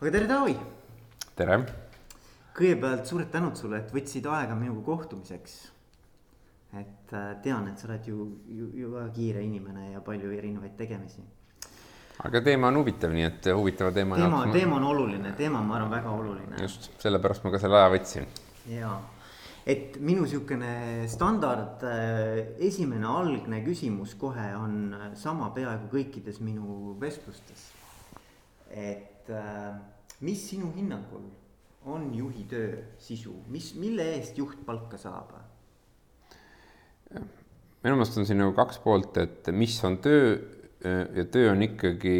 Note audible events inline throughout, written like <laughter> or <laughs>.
aga tere, Taavi. tere. kõigepealt suured tänud sulle, et võtsid aega minuga kohtumiseks. et äh, tean, et sa oled ju, ju, ju väga kiire inimene ja palju erinevaid tegemisi. aga teema on huvitav, nii et huvitava teema. teema, teema on oluline, teema on, ma arvan, väga oluline. just, sellepärast ma ka selle aja võtsin. ja, et minu sihukene standard äh, esimene algne küsimus kohe on sama peaaegu kõikides minu vestlustes. et äh, mis sinu hinnangul on juhi töö sisu, mis, mille eest juht palka saab? minu meelest on siin nagu kaks poolt, et mis on töö ja töö on ikkagi,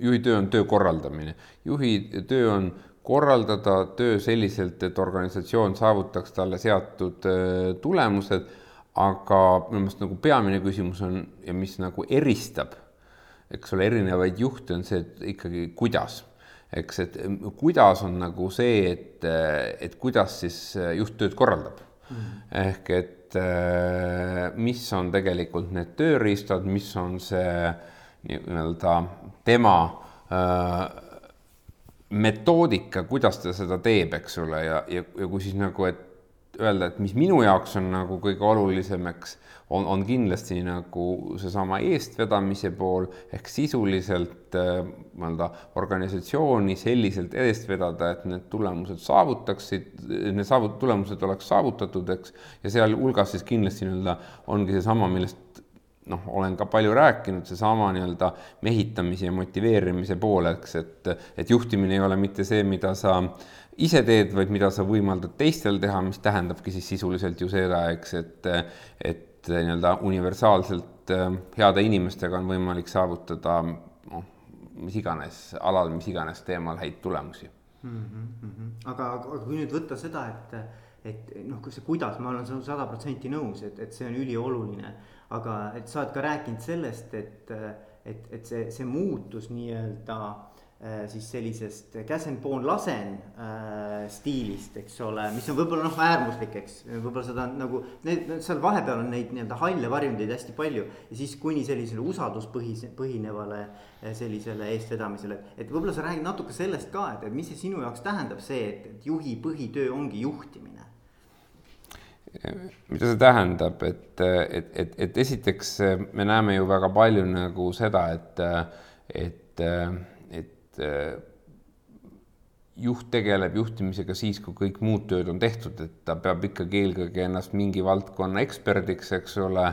juhi töö on töö korraldamine, juhi töö on korraldada töö selliselt, et organisatsioon saavutaks talle seatud äh, tulemused, aga minu meelest nagu peamine küsimus on ja mis nagu eristab, eks ole, erinevaid juhte on see, et ikkagi kuidas eks, et kuidas on nagu see, et, et kuidas siis juht tööd korraldab mm. -hmm. ehk et mis on tegelikult need tööriistad, mis on see nii-öelda tema äh, metoodika, kuidas ta seda teeb, eks ole, ja, ja, ja kui siis nagu, et öelda, et mis minu jaoks on nagu kõige olulisem, eks, on, on kindlasti nagu seesama eestvedamise pool ehk sisuliselt äh, nii-öelda organisatsiooni selliselt eest vedada, et need tulemused saavutaksid, need saavut-, tulemused oleks saavutatud, eks, ja sealhulgas siis kindlasti nii-öelda ongi seesama, millest noh, olen ka palju rääkinud, seesama nii-öelda mehitamise ja motiveerimise pool, eks, et, et juhtimine ei ole mitte see, mida sa ise teed, vaid mida sa võimaldad teistel teha, mis tähendabki siis sisuliselt ju seda, eks, et, et nii-öelda universaalselt äh, heade inimestega on võimalik saavutada noh, mis iganes alal, mis iganes teemal häid tulemusi mm. -hmm. aga, aga kui nüüd võtta seda, et, et noh, see kuidas, ma olen sada protsenti nõus, et, et see on ülioluline, aga et sa oled ka rääkinud sellest, et, et, et see, see muutus nii-öelda Äh, siis sellisest käsen, poon, lasen äh, stiilist, eks ole, mis on võib-olla noh, äärmuslik, eks. võib-olla seda nagu, need, seal vahepeal on neid nii-öelda halle varjundeid hästi palju. ja siis kuni sellisele usalduspõhise, põhinevale äh, sellisele eestvedamisele. et võib-olla sa räägid natuke sellest ka, et, et mis see sinu jaoks tähendab see, et, et juhi põhitöö ongi juhtimine mida see tähendab, et, et, et, et esiteks me näeme ju väga palju nagu seda, et, et et äh, juht tegeleb juhtimisega siis, kui kõik muud tööd on tehtud, et ta peab ikkagi eelkõige ennast mingi valdkonna eksperdiks, eks ole,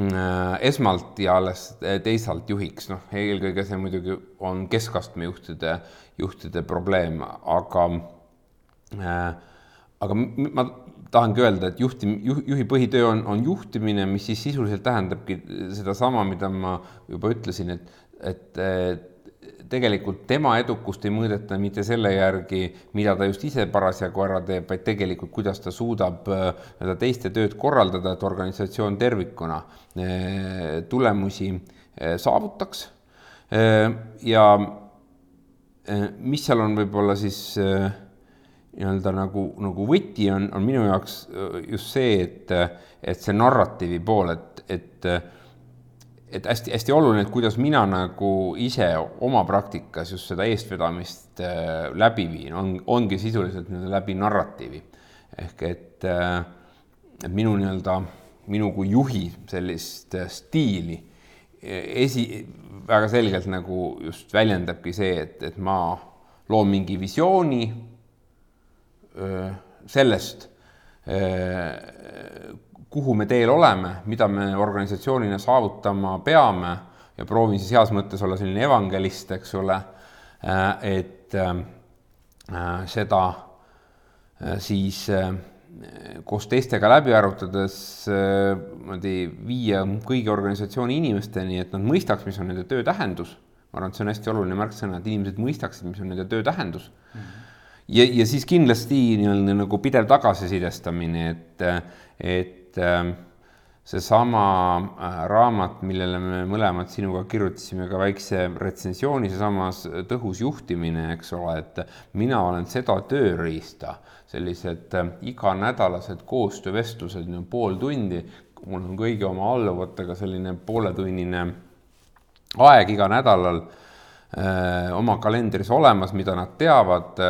äh, esmalt ja alles teisalt juhiks, noh, eelkõige see muidugi on keskastme juhtide, juhtide probleem, aga äh, aga ma tahangi öelda, et juhti, juhi põhitöö on, on juhtimine, mis siis sisuliselt tähendabki sedasama, mida ma juba ütlesin, et, et tegelikult tema edukust ei mõõdeta mitte selle järgi, mida ta just ise parasjagu ära teeb, vaid tegelikult, kuidas ta suudab äh, nii-öelda teiste tööd korraldada, et organisatsioon tervikuna äh, tulemusi äh, saavutaks. ja mis seal on võib-olla siis nii-öelda nagu, nagu võti on, on minu jaoks just see, et, et see narratiivi pool, et, et et hästi-hästi oluline, et kuidas mina nagu ise oma praktikas just seda eestvedamist äh, läbi viin, on, ongi sisuliselt nii-öelda läbi narratiivi. ehk et, äh, et minu nii-öelda, minu kui juhi sellist äh, stiili esi, väga selgelt nagu just väljendabki see, et, et ma loon mingi visiooni sellest, kuhu me teel oleme, mida me organisatsioonina saavutama peame ja proovin siis heas mõttes olla selline evangelist, eks ole, äh, et äh, seda äh, siis koos teistega läbi arutades niimoodi viia kõigi organisatsiooni inimesteni, et nad mõistaks, mis on nende töö tähendus. ma arvan, et see on hästi oluline märksõna, et inimesed mõistaksid, mis on nende töö tähendus mm. -hmm ja, ja siis kindlasti nii-öelda nagu pidev tagasisidestamine, et, et et ähm, seesama äh, raamat, millele me mõlemad sinuga kirjutasime ka väikse retsensiooni, seesamas tõhus juhtimine, eks ole, et mina olen seda tööriista, sellised äh, iganädalased koostöövestlused, pool tundi, mul on kõigi oma alluvatega selline pooletunnine aeg iga nädalal oma kalendris olemas, mida nad teavad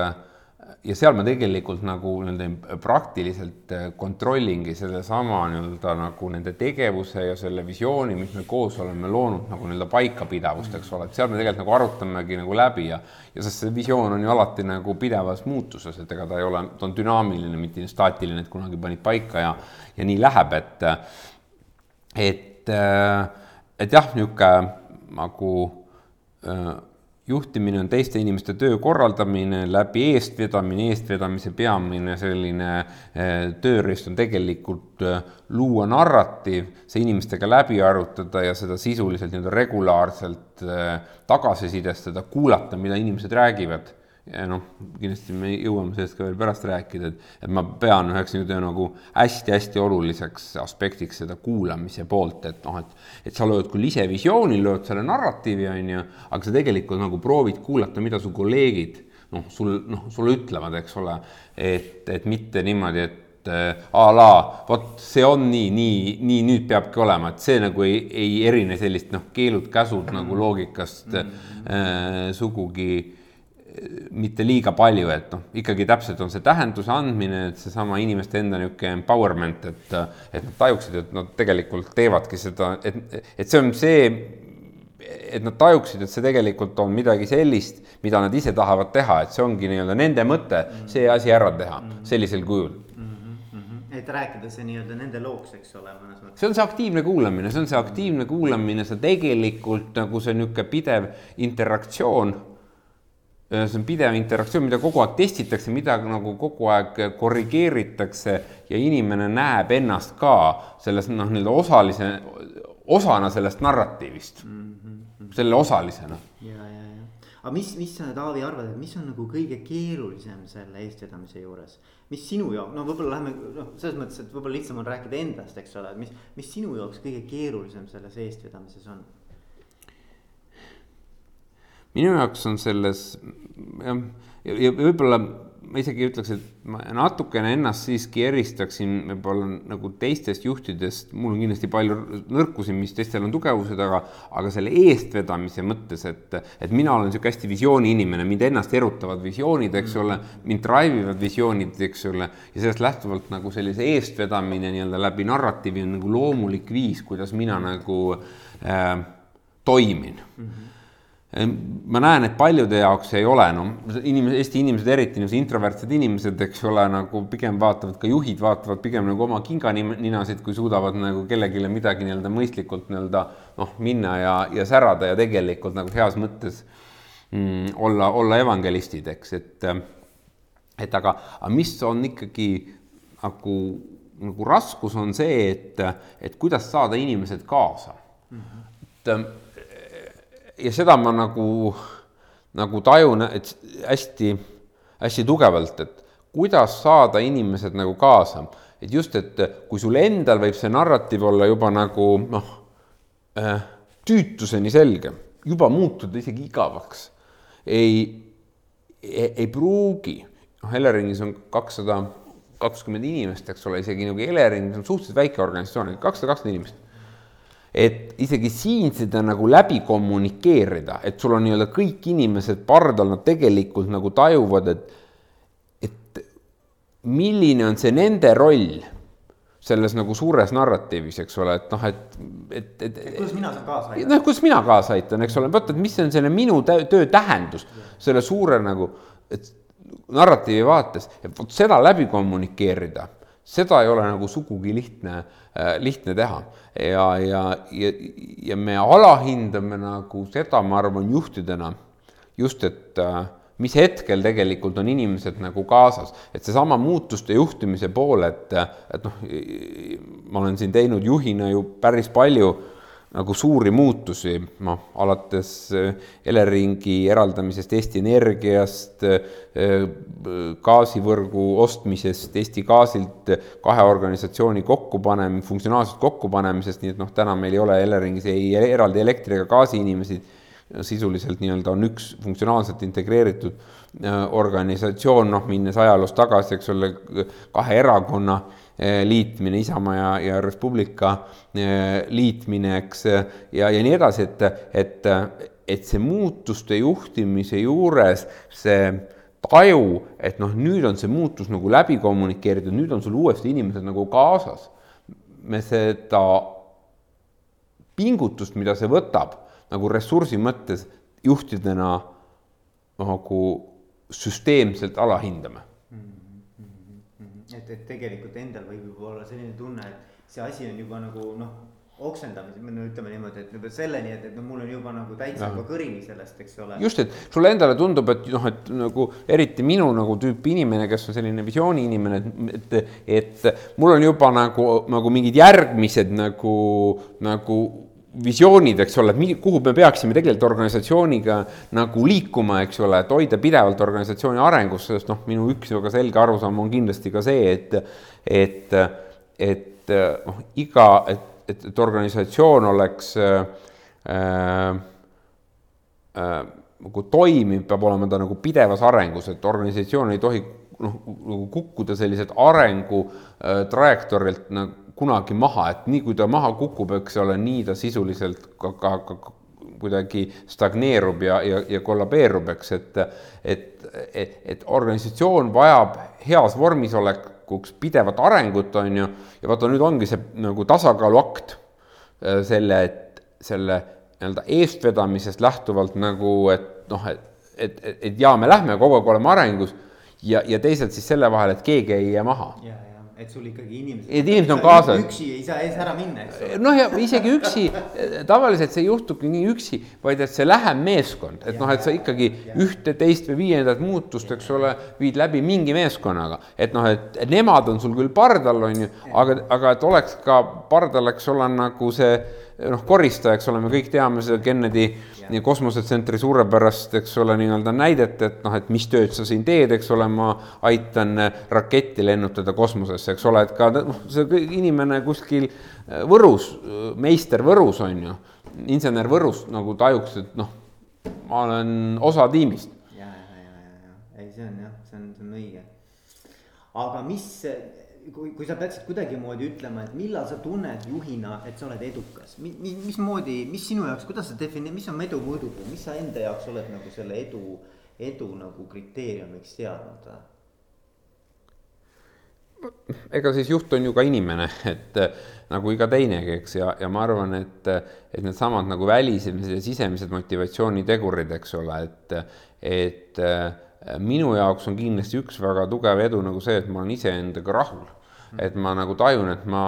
ja seal ma tegelikult nagu nii-öelda praktiliselt äh, kontrollingi sedasama nii-öelda nagu nende tegevuse ja selle visiooni, mis me koos oleme loonud nagu nii-öelda paikapidavust, eks ole, et seal me tegelikult nagu arutamegi nagu läbi ja ja sest see visioon on ju alati nagu pidevas muutuses, et ega ta ei ole, ta on dünaamiline, mitte staatiline, et kunagi panid paika ja ja nii läheb, et et et jah, niisugune nagu äh, juhtimine on teiste inimeste töö korraldamine läbi eestvedamine, eestvedamise peamine selline eh, tööriist on tegelikult eh, luua narratiiv, see inimestega läbi arutada ja seda sisuliselt nii-öelda regulaarselt eh, tagasisidestada, kuulata, mida inimesed räägivad ja noh, kindlasti me jõuame sellest ka veel pärast rääkida, et, et ma pean üheks nii-öelda nagu hästi-hästi oluliseks aspektiks seda kuulamise poolt, et noh, et, et sa lööd küll ise visiooni, lööd selle narratiivi, on ju, aga sa tegelikult nagu proovid kuulata, mida su kolleegid noh, sul, noh, sulle ütlevad, eks ole, et, et mitte niimoodi, et äh, a la vot see on nii, nii, nii nüüd peabki olema, et see nagu ei, ei erine sellist noh, keelud-käsud nagu loogikast mm -hmm. äh, sugugi mitte liiga palju, et noh, ikkagi täpselt on see tähenduse andmine, et seesama inimeste enda niisugune empowerment, et, et nad tajuksid, et nad tegelikult teevadki seda, et, et see on see, et nad tajuksid, et see tegelikult on midagi sellist, mida nad ise tahavad teha, et see ongi nii-öelda nende mõte, see asi ära teha sellisel kujul et rääkida see nii-öelda nende looks, eks ole, mõnes mõttes. see on see aktiivne kuulamine, see on see aktiivne kuulamine, see tegelikult nagu see niisugune pidev interaktsioon see on pidev interaktsioon, mida kogu aeg testitakse, mida nagu kogu aeg korrigeeritakse ja inimene näeb ennast ka selles noh, nii-öelda osalise, osana sellest narratiivist mm, -hmm. selle osalisena. ja, ja, ja, aga mis, mis sa, Taavi, arvad, et mis on nagu kõige keerulisem selle eestvedamise juures? mis sinu jaoks, no võib-olla lähme noh, selles mõttes, et võib-olla lihtsam on rääkida endast, eks ole, et mis, mis sinu jaoks kõige keerulisem selles eestvedamises on? Minu jaoks on selles jah, ja, ja võib-olla ma isegi ütleks, et ma natukene ennast siiski eristaksin võib-olla nagu teistest juhtidest, mul on kindlasti palju nõrkusi, mis teistel on tugevused, aga aga selle eestvedamise mõttes, et et mina olen niisugune hästi visiooni inimene, mind ennast erutavad visioonid, eks ole, mind drive ivad visioonid, eks ole, ja sellest lähtuvalt nagu sellise eestvedamine nii-öelda läbi narratiivi on nagu loomulik viis, kuidas mina nagu äh, toimin. Mm. -hmm ma näen, et paljude jaoks ei ole, no inimesed, Eesti inimesed, eriti niisugused introvertsed inimesed, eks ole, nagu pigem vaatavad, ka juhid vaatavad pigem nagu oma kinganinasid, kui suudavad nagu kellelegi midagi nii-öelda mõistlikult nii-öelda noh, minna ja, ja särada ja tegelikult nagu heas mõttes mm, olla, olla evangelistid, eks, et et aga, aga mis on ikkagi nagu, nagu raskus on see, et, et kuidas saada inimesed kaasa mm. -hmm. et ja seda ma nagu, nagu tajun, et hästi, hästi tugevalt, et kuidas saada inimesed nagu kaasa, et just, et kui sul endal võib see narratiiv olla juba nagu noh äh,, tüütuseni selge, juba muutuda isegi igavaks, ei, ei, ei pruugi, noh, Eleringis on kakssada kakskümmend inimest, eks ole, isegi nagu Elering, see on suhteliselt väike organisatsioon, kakssada kakskümmend inimest et isegi siin seda nagu läbi kommunikeerida, et sul on nii-öelda kõik inimesed pardal, nad tegelikult nagu tajuvad, et, et milline on see nende roll selles nagu suures narratiivis, eks ole, et noh, et, et, et. kuidas mina saan kaasa aidata? noh, kuidas mina kaasa aitan, eks ole, vaata, et mis on selle minu töö tähendus, selle suure nagu, et narratiivi vaates, et vot seda läbi kommunikeerida seda ei ole nagu sugugi lihtne, äh, lihtne teha ja, ja, ja, ja me alahindame nagu seda, ma arvan, juhtidena just, et äh, mis hetkel tegelikult on inimesed nagu kaasas, et seesama muutuste juhtimise pool, et, et noh, ma olen siin teinud juhina ju päris palju nagu suuri muutusi, noh, alates eh, Eleringi eraldamisest Eesti Energiast, eh, gaasivõrgu ostmisest Eesti Gaasilt, kahe organisatsiooni kokkupanem-, funktsionaalsest kokkupanemisest, nii et noh, täna meil ei ole Eleringis ei eraldi elektri ega gaasi inimesi, sisuliselt nii-öelda on üks funktsionaalselt integreeritud organisatsioon, noh, minnes ajaloos tagasi, eks ole, kahe erakonna Eh, liitmine, Isamaa ja, ja Res Publica eh, liitmine, eks, ja, ja nii edasi, et, et, et see muutuste juhtimise juures see taju, et noh, nüüd on see muutus nagu läbi kommunikeeritud, nüüd on sul uuesti inimesed nagu kaasas. me seda pingutust, mida see võtab nagu ressursi mõttes juhtidena nagu süsteemselt alahindame. Et, et tegelikult endal võib juba olla selline tunne, et see asi on juba nagu noh oksendamise, no ütleme niimoodi, et juba selleni, et, et no mul on juba nagu täitsa juba kõrini sellest, eks ole. just, et sulle endale tundub, et noh, et nagu eriti minu nagu tüüpi inimene, kes on selline visiooni inimene, et, et, et mul on juba nagu, nagu mingid järgmised nagu, nagu visioonid, eks ole, et kuhu me peaksime tegelikult organisatsiooniga nagu liikuma, eks ole, et hoida pidevalt organisatsiooni arengus, sest noh, minu üks väga selge arusaam on kindlasti ka see, et, et, et noh, iga, et et, et organisatsioon oleks äh, äh, nagu toimiv, peab olema ta nagu pidevas arengus, et organisatsioon ei tohi noh, nagu kukkuda selliselt arengu äh, trajektoorilt nagu kunagi maha, et nii kui ta maha kukub, eks ole, nii ta sisuliselt ka, ka, ka kuidagi stagneerub ja, ja, ja kollabeerub, eks, et et, et, et organisatsioon vajab heas vormis olek, tulevikuks pidevat arengut, on ju, ja vaata, nüüd ongi see nagu tasakaaluakt äh, selle, et selle nii-öelda eestvedamisest lähtuvalt nagu, et noh, et, et, et, et jaa, me lähme kogu aeg oleme arengus ja, ja teisalt siis selle vahel, et keegi ei jää maha et sul ikkagi inimesed. et inimesed on kaasas. üksi ei saa ees ära minna, eks ole. noh, ja isegi üksi, tavaliselt see ei juhtubki nii üksi, vaid et see läheb meeskond, et noh, et sa ikkagi ja. ühte, teist või viiendat muutust, eks ole, viid läbi mingi meeskonnaga. et noh, et nemad on sul küll pardal, on ju, aga, aga et oleks ka pardal, eks ole, nagu see noh, koristaja, eks ole, me kõik teame seda Kennedy nii kosmosetsentri suurepärast, eks ole, nii-öelda näidet, et noh, et mis tööd sa siin teed, eks ole, ma aitan raketti lennutada kosmosesse, eks ole, et ka noh, see inimene kuskil Võrus, meister Võrus on ju, insener Võrus nagu tajuks, et noh, ma olen osa tiimist. ja, ja, ja, ja, ja, ei, see on jah, see on, see on õige. aga mis kui, kui sa peaksid kuidagimoodi ütlema, et millal sa tunned juhina, et sa oled edukas, mi-, mi-, mismoodi, mis sinu jaoks, kuidas sa defini-, mis on edu mõõdupuu, mis sa enda jaoks oled nagu selle edu, edu nagu kriteeriumiks seadnud? ega siis juht on ju ka inimene, et nagu iga teinegi, eks, ja, ja ma arvan, et, et needsamad nagu välised ja sisemised motivatsioonitegurid, eks ole, et, et minu jaoks on kindlasti üks väga tugev edu nagu see, et ma olen iseendaga rahul. Et ma nagu tajun, et ma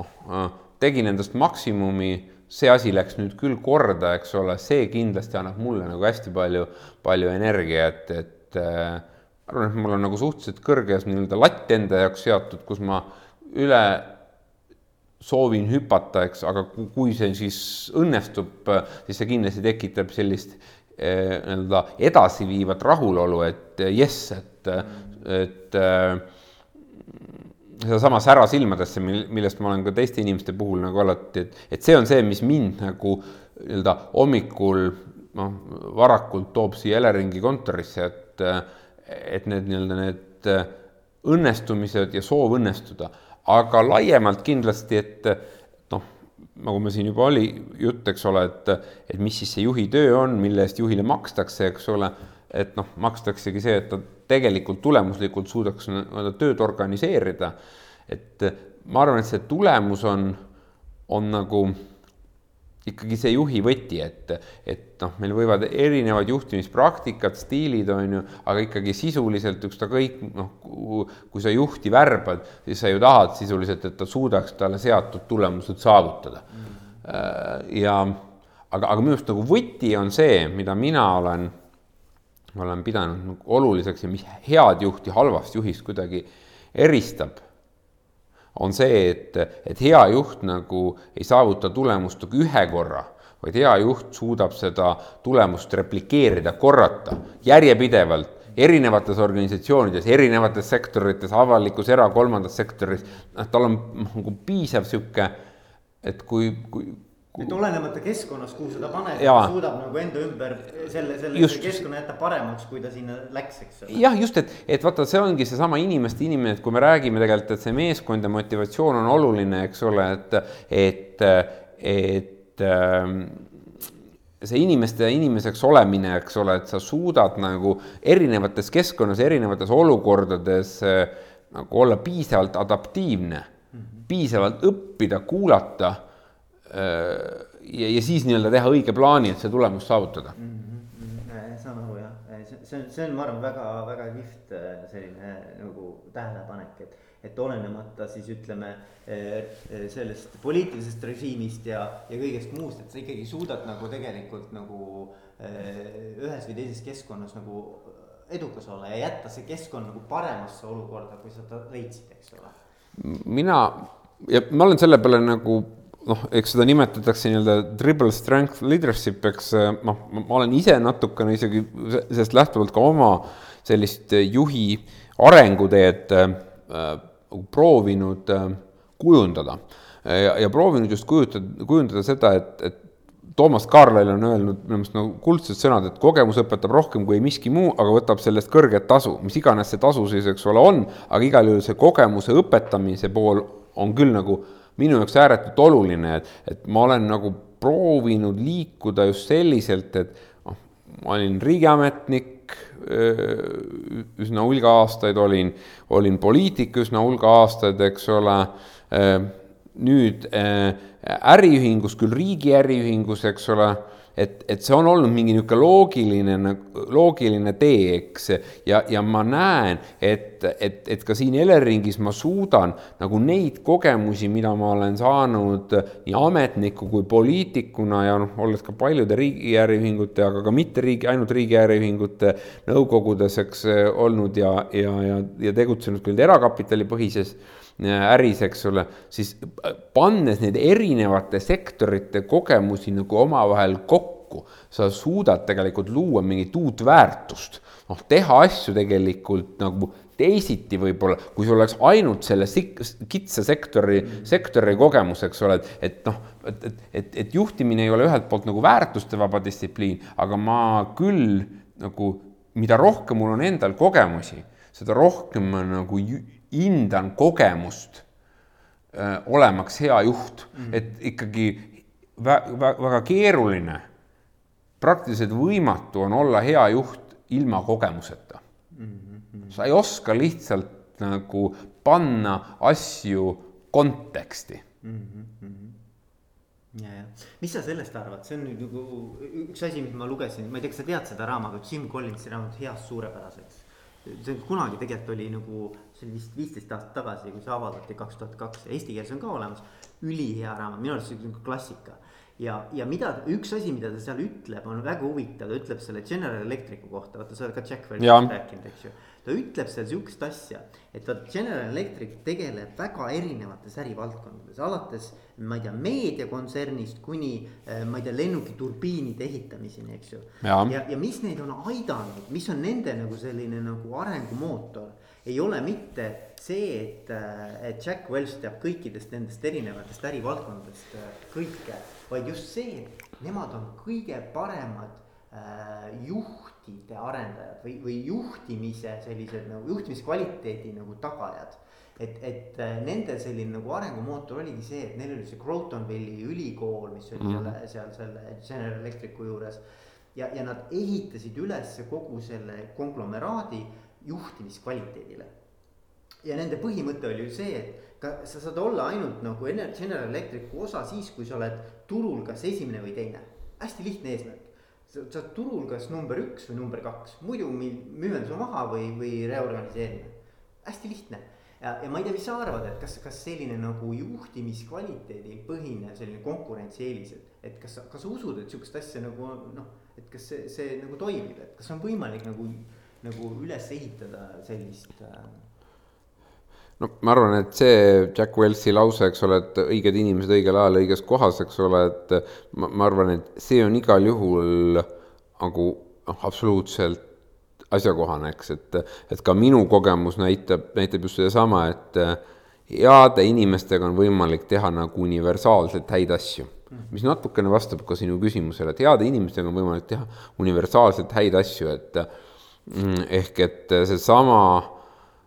oh, tegin endast maksimumi, see asi läks nüüd küll korda, eks ole, see kindlasti annab mulle nagu hästi palju, palju energiat, et äh, arvan, et mul on nagu suhteliselt kõrge nii-öelda latt enda jaoks seatud, kus ma üle soovin hüpata, eks, aga kui see siis õnnestub, siis see kindlasti tekitab sellist äh, nii-öelda edasiviivat rahulolu, et jess, et, et äh, sedasama sära silmadesse, mil, millest ma olen ka teiste inimeste puhul nagu alati, et, et see on see, mis mind nagu nii-öelda hommikul noh, varakult toob siia Eleringi kontorisse, et, et need nii-öelda need õnnestumised ja soov õnnestuda, aga laiemalt kindlasti, et nagu me siin juba oli jutt, eks ole, et, et mis siis see juhi töö on, mille eest juhile makstakse, eks ole, et noh, makstaksegi see, et ta tegelikult tulemuslikult suudaks nii-öelda tööd organiseerida. et ma arvan, et see tulemus on, on nagu ikkagi see juhi võti, et, et noh, meil võivad erinevad juhtimispraktikad, stiilid on ju, aga ikkagi sisuliselt ükskõik noh, kui sa juhti värbad, siis sa ju tahad sisuliselt, et ta suudaks talle seatud tulemused saavutada. Mm.. ja aga, aga minu arust nagu võti on see, mida mina olen olen pidanud nagu oluliseks ja mis head juhti halvast juhist kuidagi eristab, on see, et, et hea juht nagu ei saavuta tulemust nagu ühe korra, vaid hea juht suudab seda tulemust replikeerida, korrata järjepidevalt erinevates organisatsioonides, erinevates sektorites, avalikus, era-, kolmandas sektoris, noh, tal on nagu piisav niisugune, et kui, kui, et olenemata keskkonnast, kuhu seda paned, ta suudab nagu enda ümber selle, selle just. keskkonna jätta paremaks, kui ta sinna läks, eks ole. jah, just, et, et vaata, see ongi seesama inimeste inimene, et kui me räägime tegelikult, et see meeskond ja motivatsioon on oluline, eks ole, et, et, et ähm, see inimeste inimeseks olemine, eks ole, et sa suudad nagu erinevates keskkonnas, erinevates olukordades äh, nagu olla piisavalt adaptiivne mm, -hmm. piisavalt õppida, kuulata ja, ja siis nii-öelda teha õige plaani, et see tulemus saavutada mm. -hmm. saan aru jah, see on, see on, ma arvan, väga-väga kihvt selline nagu tähelepanek, et et olenemata siis ütleme sellest poliitilisest režiimist ja, ja kõigest muust, et sa ikkagi suudad nagu tegelikult nagu ühes või teises keskkonnas nagu edukas olla ja jätta see keskkond nagu paremasse olukorda, kui sa ta leidsid, eks ole. mina ja ma olen selle peale nagu noh, eks seda nimetatakse nii-öelda triple strength leadership, eks noh, ma olen ise natukene isegi sellest lähtuvalt ka oma sellist juhi arenguteed äh, proovinud äh, kujundada. Ja, ja proovinud just kujutada, kujundada seda, et, et Toomas Kaarlail on öelnud minu meelest nagu kuldsed sõnad, et kogemus õpetab rohkem kui miski muu, aga võtab sellest kõrget tasu, mis iganes see tasu siis, eks ole, on, aga igal juhul see kogemuse õpetamise pool on küll nagu minu jaoks ääretult oluline, et, et ma olen nagu proovinud liikuda just selliselt, et noh, ma olin riigiametnik, üsna hulga aastaid olin, olin poliitik üsna hulga aastaid, eks ole. nüüd äriühingus, küll riigi äriühingus, eks ole et, et see on olnud mingi niisugune loogiline, loogiline tee, eks, ja, ja ma näen, et, et, et ka siin Eleringis ma suudan nagu neid kogemusi, mida ma olen saanud nii ametniku kui poliitikuna ja noh, olles ka paljude riigi äriühingute, aga ka mitte riigi, ainult riigi äriühingute nõukogudes, eks, olnud ja, ja, ja, ja tegutsenud küll erakapitalipõhises äris, eks ole, siis pannes neid erinevate sektorite kogemusi nagu omavahel kokku, sa suudad tegelikult luua mingit uut väärtust. noh, teha asju tegelikult nagu teisiti võib-olla, kui sul oleks ainult selle sik-, kitsa sektori, sektori kogemus, eks ole, et, et noh, et, et, et, et juhtimine ei ole ühelt poolt nagu väärtustevaba distsipliin, aga ma küll nagu, mida rohkem mul on endal kogemusi, seda rohkem ma nagu hindan kogemust öö, olemaks hea juht mm, -hmm. et ikkagi vä vä väga keeruline, praktiliselt võimatu on olla hea juht ilma kogemuseta mm. -hmm. sa ei oska lihtsalt nagu panna asju konteksti mm. -hmm ja, ja mis sa sellest arvad, see on nüüd nagu üks asi, mis ma lugesin, ma ei tea, kas sa tead seda raamatut, Jim Collinsi raamatut Heast suurepäraseks. see kunagi tegelikult oli nagu see oli vist viisteist aastat tagasi, kui see avaldati kaks tuhat kaks, eesti keeles on ka olemas. ülihea raamat, minu arust see on klassika. ja, ja mida, üks asi, mida ta seal ütleb, on väga huvitav, ta ütleb selle General Electricu kohta, vaata sa oled ka Jack Welch'ist rääkinud, eks ju. Ta ütleb seal sihukest asja, et vot General Electric tegeleb väga erinevates ärivaldkondades, alates. ma ei tea, meediakontsernist kuni eh, ma ei tea, lennukiturbiinide ehitamiseni, eks ju. ja, ja, ja mis neid on aidanud, mis on nende nagu selline nagu arengumootor ei ole mitte see, et, äh, et Jack Welch teab kõikidest nendest erinevatest ärivaldkondadest äh, kõike, vaid just see, et nemad on kõige paremad juhtide arendajad või, või juhtimise sellised nagu juhtimiskvaliteedi nagu tagajad et, et äh, nende selline nagu arengumootor oligi see, et neil oli see Crotonville'i ülikool, mis oli mm. selle seal selle General Electricu juures. ja, ja nad ehitasid üles kogu selle konglomeraadi juhtimiskvaliteedile. ja nende põhimõte oli ju see, et ka sa saad olla ainult nagu General Electricu osa siis, kui sa oled turul kas esimene või teine. hästi lihtne eesmärk. Sa oled turul kas number üks või number kaks, muidu müüme su maha või, või reorganiseerime. hästi lihtne ja, ja ma ei tea, mis sa arvad, et kas, kas selline nagu juhtimiskvaliteedil põhinev selline konkurentsieelis, et, et kas kas sa usud, et sihukest asja nagu noh, et kas see, see nagu toimib, et kas on võimalik nagu nagu üles ehitada sellist äh, no ma arvan, et see Jack Welsi lause, eks ole, et õiged inimesed õigel ajal õiges kohas, eks ole, et ma, ma arvan, et see on igal juhul nagu noh, absoluutselt asjakohane, eks, et, et ka minu kogemus näitab, näitab just sedasama, et heade inimestega on võimalik teha nagu universaalselt häid asju. mis natukene vastab ka sinu küsimusele, et heade inimestega on võimalik teha universaalselt häid asju, et Mm, ehk et seesama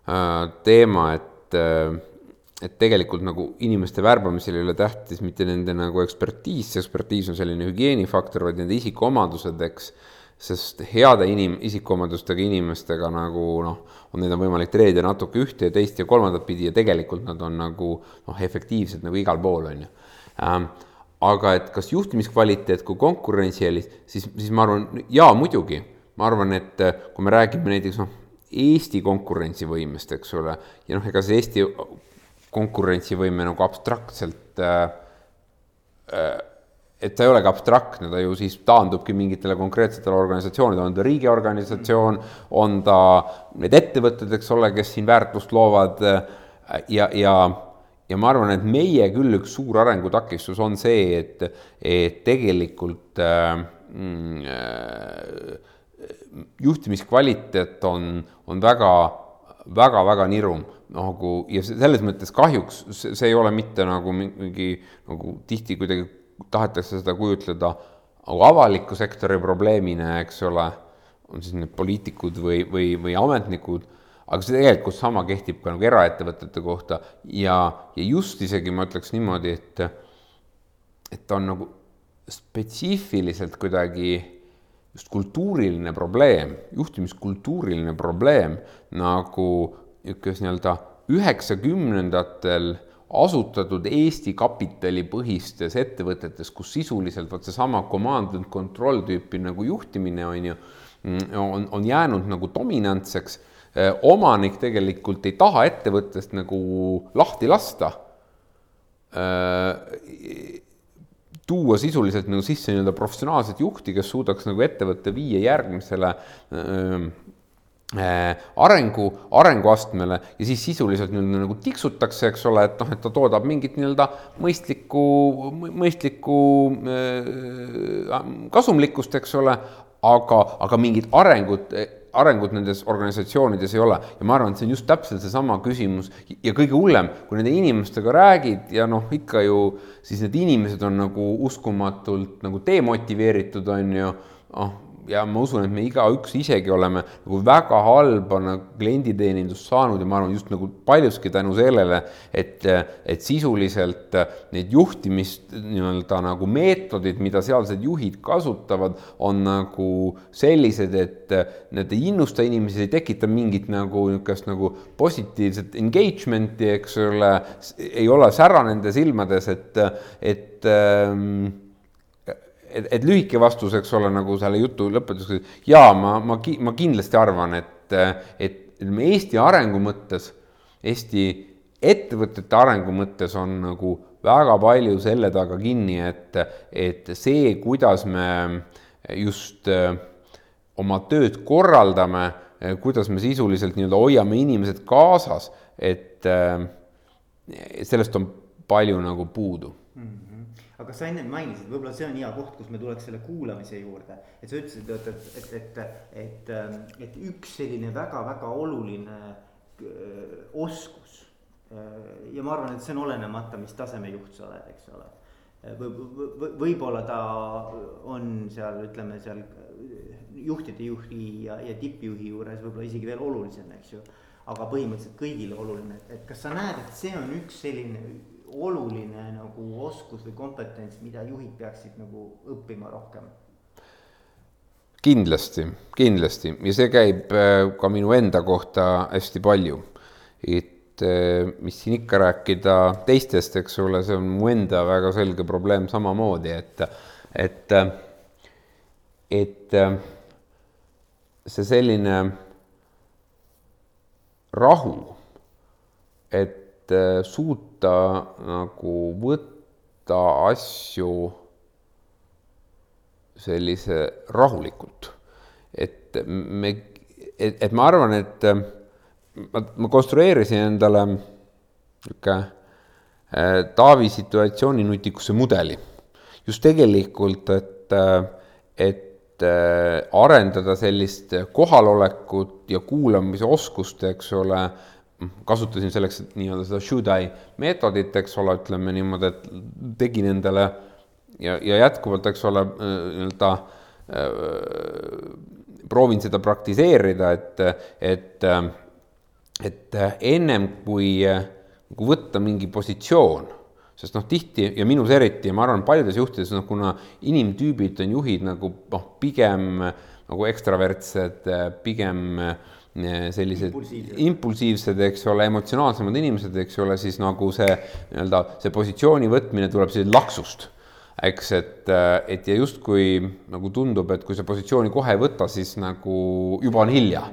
äh, teema, et, äh, et tegelikult nagu inimeste värbamisel ei ole tähtis mitte nende nagu ekspertiis, see ekspertiis on selline hügieenifaktor, vaid nende isikuomadused, eks sest heade inim-, isikuomadustega inimestega nagu noh, on neid on võimalik treenida natuke ühte ja teist ja kolmandat pidi ja tegelikult nad on nagu noh, efektiivsed nagu igal pool, on ju ähm,. aga et kas juhtimiskvaliteet kui konkurentsieelis, siis, siis ma arvan, jaa, muidugi, ma arvan, et äh, kui me räägime näiteks noh, Eesti konkurentsivõimest, eks ole, ja noh, ega see Eesti konkurentsivõime nagu abstraktselt äh, äh, et ta ei olegi abstraktne, ta ju siis taandubki mingitele konkreetsetele organisatsioonidele, on ta riigiorganisatsioon, on ta need ettevõtted, eks ole, kes siin väärtust loovad ja, ja ja ma arvan, et meie küll üks suur arengutakistus on see, et, et tegelikult äh, juhtimiskvaliteet on, on väga, väga, väga nirum nagu ja selles mõttes kahjuks see ei ole mitte nagu mingi nagu tihti kuidagi tahetakse seda kujutleda nagu avaliku sektori probleemina, eks ole, on siis need poliitikud või, või, või ametnikud, aga see tegelikult sama kehtib ka nagu eraettevõtete kohta ja, ja just isegi ma ütleks niimoodi, et, et on nagu spetsiifiliselt kuidagi just kultuuriline probleem, juhtimiskultuuriline probleem nagu niisugune nii-öelda üheksakümnendatel asutatud Eesti kapitalipõhistes ettevõtetes, kus sisuliselt vot seesama command and control tüüpi nagu juhtimine on ju, on, on jäänud nagu dominantseks. omanik tegelikult ei taha ettevõttest nagu lahti lasta. Tuua sisuliselt nagu sisse nii-öelda professionaalset juhti, kes suudaks nagu ettevõtte viia järgmisele öö, arengu, arenguastmele ja siis sisuliselt nii-öelda nagu tiksutakse, eks ole, et noh, et ta toodab mingit nii-öelda mõistlikku, mõistlikku äh, kasumlikkust, eks ole, aga, aga mingit arengut, arengut nendes organisatsioonides ei ole. Ja ma arvan, et see on just täpselt seesama küsimus ja kõige hullem, kui nende inimestega räägid ja noh, ikka ju siis need inimesed on nagu uskumatult nagu demotiveeritud, on ju, noh ja ma usun, et me igaüks isegi oleme nagu väga halba nagu klienditeenindust saanud ja ma arvan just nagu paljuski tänu sellele, et, et sisuliselt need juhtimist nii-öelda nagu meetodid, mida sealsed juhid kasutavad, on nagu sellised, et need ei innusta inimesi, ei tekita mingit nagu niisugust nagu positiivset engagement'i, eks ole, ei ole sära nende silmades, et, et ähm, et, et lühike vastus, eks ole, nagu selle jutu lõpetuseks, jaa, ma, ma, ma kindlasti arvan, et, et ütleme, Eesti arengu mõttes, Eesti ettevõtete arengu mõttes on nagu väga palju selle taga kinni, et, et see, kuidas me just äh, oma tööd korraldame, kuidas me sisuliselt nii-öelda hoiame inimesed kaasas, et äh, sellest on palju nagu puudu mm. Aga sa enne mainisid, võib-olla see on hea koht, kus me tuleks selle kuulamise juurde. et sa ütlesid, et, et, et, et, et, et üks selline väga-väga oluline äh, oskus. Äh, ja ma arvan, et see on olenemata, mis taseme juht sa oled, eks ole või, või võib-olla ta on seal, ütleme seal juhtide juhi ja, ja tippjuhi juures võib-olla isegi veel olulisem, eks ju. aga põhimõtteliselt kõigile oluline, et kas sa näed, et see on üks selline oluline nagu oskus või kompetents, mida juhid peaksid nagu õppima rohkem? kindlasti, kindlasti ja see käib äh, ka minu enda kohta hästi palju. et äh, mis siin ikka rääkida teistest, eks ole, see on mu enda väga selge probleem samamoodi, et, et, et see selline rahu, et et suuta nagu võtta asju sellise rahulikult. et me, et, et ma arvan, et ma, ma konstrueerisin endale niisugune äh, Taavi situatsiooni nutikuse mudeli. just tegelikult, et, et äh, arendada sellist kohalolekut ja kuulamise oskust, eks ole kasutasin selleks nii-öelda seda should I meetodit, eks ole, ütleme niimoodi, et tegin endale ja, ja jätkuvalt, eks ole, nii-öelda äh, proovin seda praktiseerida, et, et, et ennem kui, nagu võtta mingi positsioon sest noh, tihti ja minus eriti ja ma arvan, paljudes juhtides, noh, kuna inimtüübid on juhid nagu noh, pigem nagu ekstravertsed, pigem eh, sellised impulsiivsed. impulsiivsed, eks ole, emotsionaalsemad inimesed, eks ole, siis nagu see nii-öelda see positsiooni võtmine tuleb siis laksust eks, et, et ja justkui nagu tundub, et kui sa positsiooni kohe ei võta, siis nagu juba on hilja.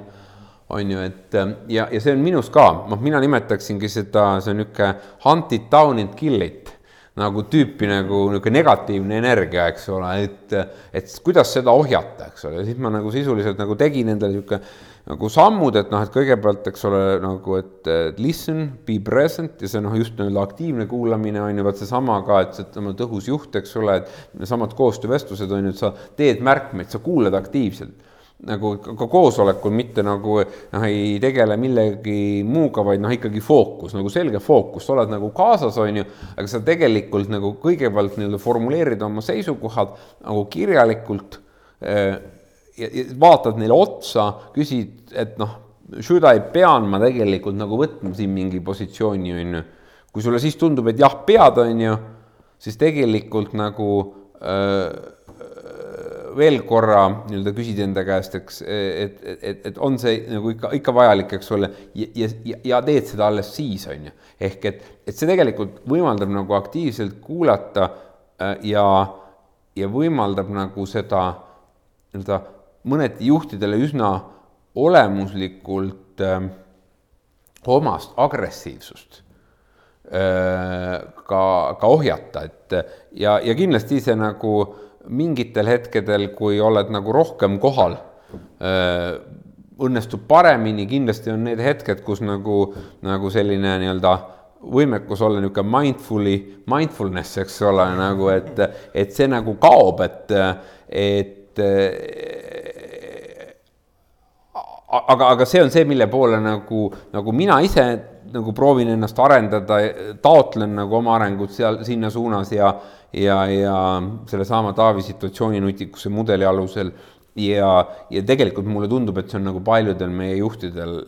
on ju, et ja, ja see on minus ka, noh, mina nimetaksingi seda, see on niisugune hunt it down and kill it nagu tüüpi nagu niisugune negatiivne energia, eks ole, et, et kuidas seda ohjata, eks ole, siis ma nagu sisuliselt nagu tegin endale niisugune nagu sammud, et noh, et kõigepealt, eks ole, nagu et listen, be present ja see noh, just nii-öelda aktiivne kuulamine on ju, vaat seesama ka, et see on tõhus juht, eks ole, et needsamad koostöövestlused on ju, et sa teed märkmeid, sa kuulad aktiivselt. Nagu ka koosolekul mitte nagu noh, ei tegele millegi muuga, vaid noh, ikkagi fookus, nagu selge fookus, sa oled nagu kaasas, on ju, aga sa tegelikult nagu kõigepealt nii-öelda formuleerid oma seisukohad nagu kirjalikult eh, vaatad neile otsa, küsid, et noh, should I, pean ma tegelikult nagu võtma siin mingi positsiooni, on ju. kui sulle siis tundub, et jah, pead, on ju, siis tegelikult nagu öö, veel korra nii-öelda küsid enda käest, eks, et, et, et, et on see nagu ikka, ikka vajalik, eks ole, ja, ja, ja teed seda alles siis, on ju. ehk et, et see tegelikult võimaldab nagu aktiivselt kuulata ja, ja võimaldab nagu seda nii-öelda mõneti juhtidele üsna olemuslikult äh, omast agressiivsust äh, ka, ka ohjata, et ja, ja kindlasti see nagu mingitel hetkedel, kui oled nagu rohkem kohal äh,, õnnestub paremini, kindlasti on need hetked, kus nagu, nagu selline nii-öelda võimekus olla niisugune mindfully, mindfulness, eks ole, nagu et, et see nagu kaob, et, et aga, aga see on see, mille poole nagu, nagu mina ise nagu proovin ennast arendada, taotlen nagu oma arengut seal, sinna suunas ja, ja, ja sellesama Taavi situatsiooni nutikuse mudeli alusel. ja, ja tegelikult mulle tundub, et see on nagu paljudel meie juhtidel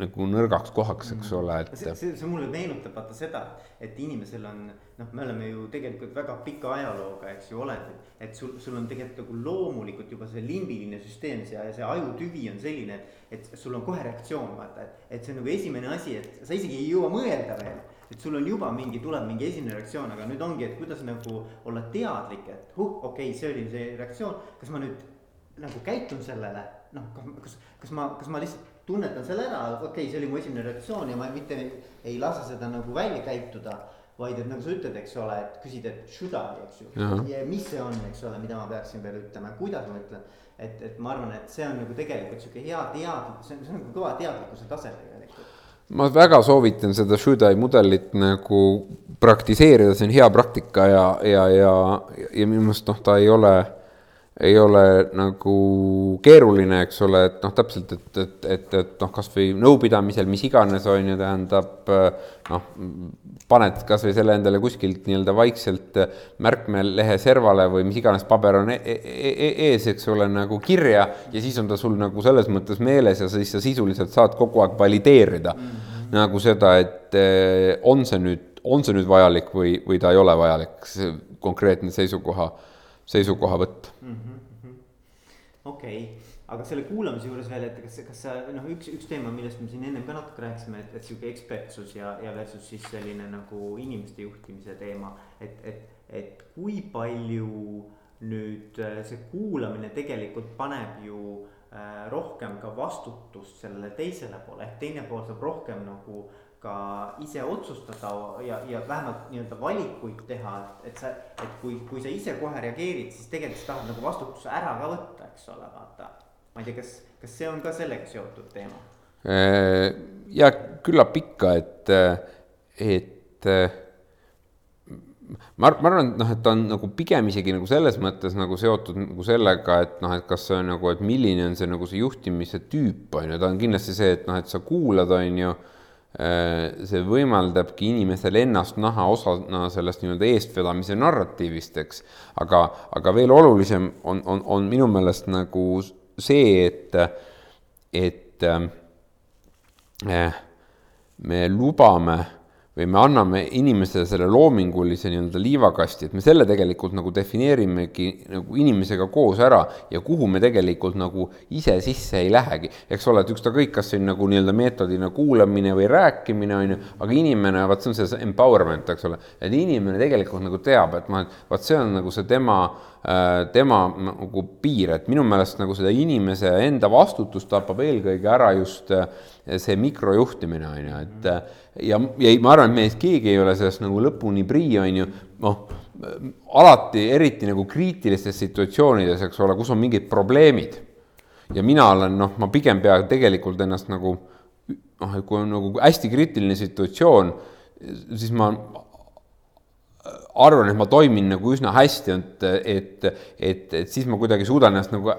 nagu nõrgaks kohaks, eks mm. ole, et. see, see, see mulle meenutab vaata seda, et inimesel on, noh, me oleme ju tegelikult väga pika ajalooga, eks ju, olendid. et sul, sul on tegelikult nagu loomulikult juba see limbiline süsteem, see, see ajutüvi on selline, et, et sul on kohe reaktsioon, vaata, et. et see on nagu esimene asi, et sa isegi ei jõua mõelda veel. et sul on juba mingi, tuleb mingi esimene reaktsioon, aga nüüd ongi, et kuidas nagu olla teadlik, et huh, okei okay,, see oli see reaktsioon, kas ma nüüd nagu käitun sellele, noh, kas, kas ma, kas ma lihtsalt tunnetan selle ära, okei okay,, see oli mu esimene reaktsioon ja ma mitte ei lase seda nagu välja käituda. vaid et nagu sa ütled, eks ole, et küsid, et should I, eks ju. ja mis see on, eks ole, mida ma peaksin veel ütlema ja kuidas ma ütlen. et, et ma arvan, et see on nagu tegelikult sihuke hea teadlikkus, see on, see on nagu kõva teadlikkuse tase tegelikult ma väga soovitan seda Should I mudelit nagu praktiseerida, see on hea praktika ja, ja, ja, ja minu meelest noh, ta ei ole ei ole nagu keeruline, eks ole, et noh, täpselt, et, et, et, et noh, kasvõi nõupidamisel, mis iganes on ju, tähendab noh, paned kasvõi selle endale kuskilt nii-öelda vaikselt märkmelehe servale või mis iganes paber on e e e ees, eks ole, nagu kirja ja siis on ta sul nagu selles mõttes meeles ja siis sa sisuliselt saad kogu aeg valideerida mm -hmm. nagu seda, et eh, on see nüüd, on see nüüd vajalik või, või ta ei ole vajalik, konkreetne seisukoha seisukohavõtt. Mm -hmm.. okei. Okay., aga selle kuulamise juures veel, et kas, kas sa noh, üks, üks teema, millest me siin ennem ka natuke rääkisime, et, et sihuke ekspertsus ja, ja versus siis selline nagu inimeste juhtimise teema, et, et, et kui palju nüüd äh, see kuulamine tegelikult paneb ju äh, rohkem ka vastutust sellele teisele poole, ehk teine pool saab rohkem nagu ka ise otsustada ja, ja vähemalt nii-öelda valikuid teha, et, et sa, et kui, kui sa ise kohe reageerid, siis tegelikult sa tahad nagu vastutuse ära ka võtta, eks ole, vaata. ma ei tea, kas, kas see on ka sellega seotud teema? Äh, ja küllap ikka, et, et ma, ma arvan, et noh, et ta on nagu pigem isegi nagu selles mõttes nagu seotud nagu sellega, et noh, et kas see on nagu, et milline on see nagu see juhtimise tüüp on ju, ta on kindlasti see, et noh, et sa kuulad, on ju Äh, see võimaldabki inimesel ennast näha osana sellest nii-öelda eestvedamise narratiivist, eks. aga, aga veel olulisem on, on, on minu meelest nagu see, et, et äh, me lubame või me anname inimesele selle loomingulise nii-öelda liivakasti, et me selle tegelikult nagu defineerimegi nagu inimesega koos ära ja kuhu me tegelikult nagu ise sisse ei lähegi. eks ole, et ükskõik, kas see on nagu nii-öelda meetodina kuulamine või rääkimine, on ju, aga inimene, vaat see on see empowerment, eks ole, et inimene tegelikult nagu teab, et et vaat see on nagu see tema äh, tema nagu piir, et minu meelest nagu seda inimese enda vastutust tapab eelkõige ära just äh, see mikrojuhtimine, on ju, et ja, ja ma arvan, et meist keegi ei ole sellest nagu lõpuni prii, on ju, noh, alati, eriti nagu kriitilistes situatsioonides, eks ole, kus on mingid probleemid. ja mina olen, noh, ma pigem pean tegelikult ennast nagu noh, kui on nagu hästi kriitiline situatsioon, siis ma arvan, et ma toimin nagu üsna hästi, et, et, et, et siis ma kuidagi suudan ennast nagu,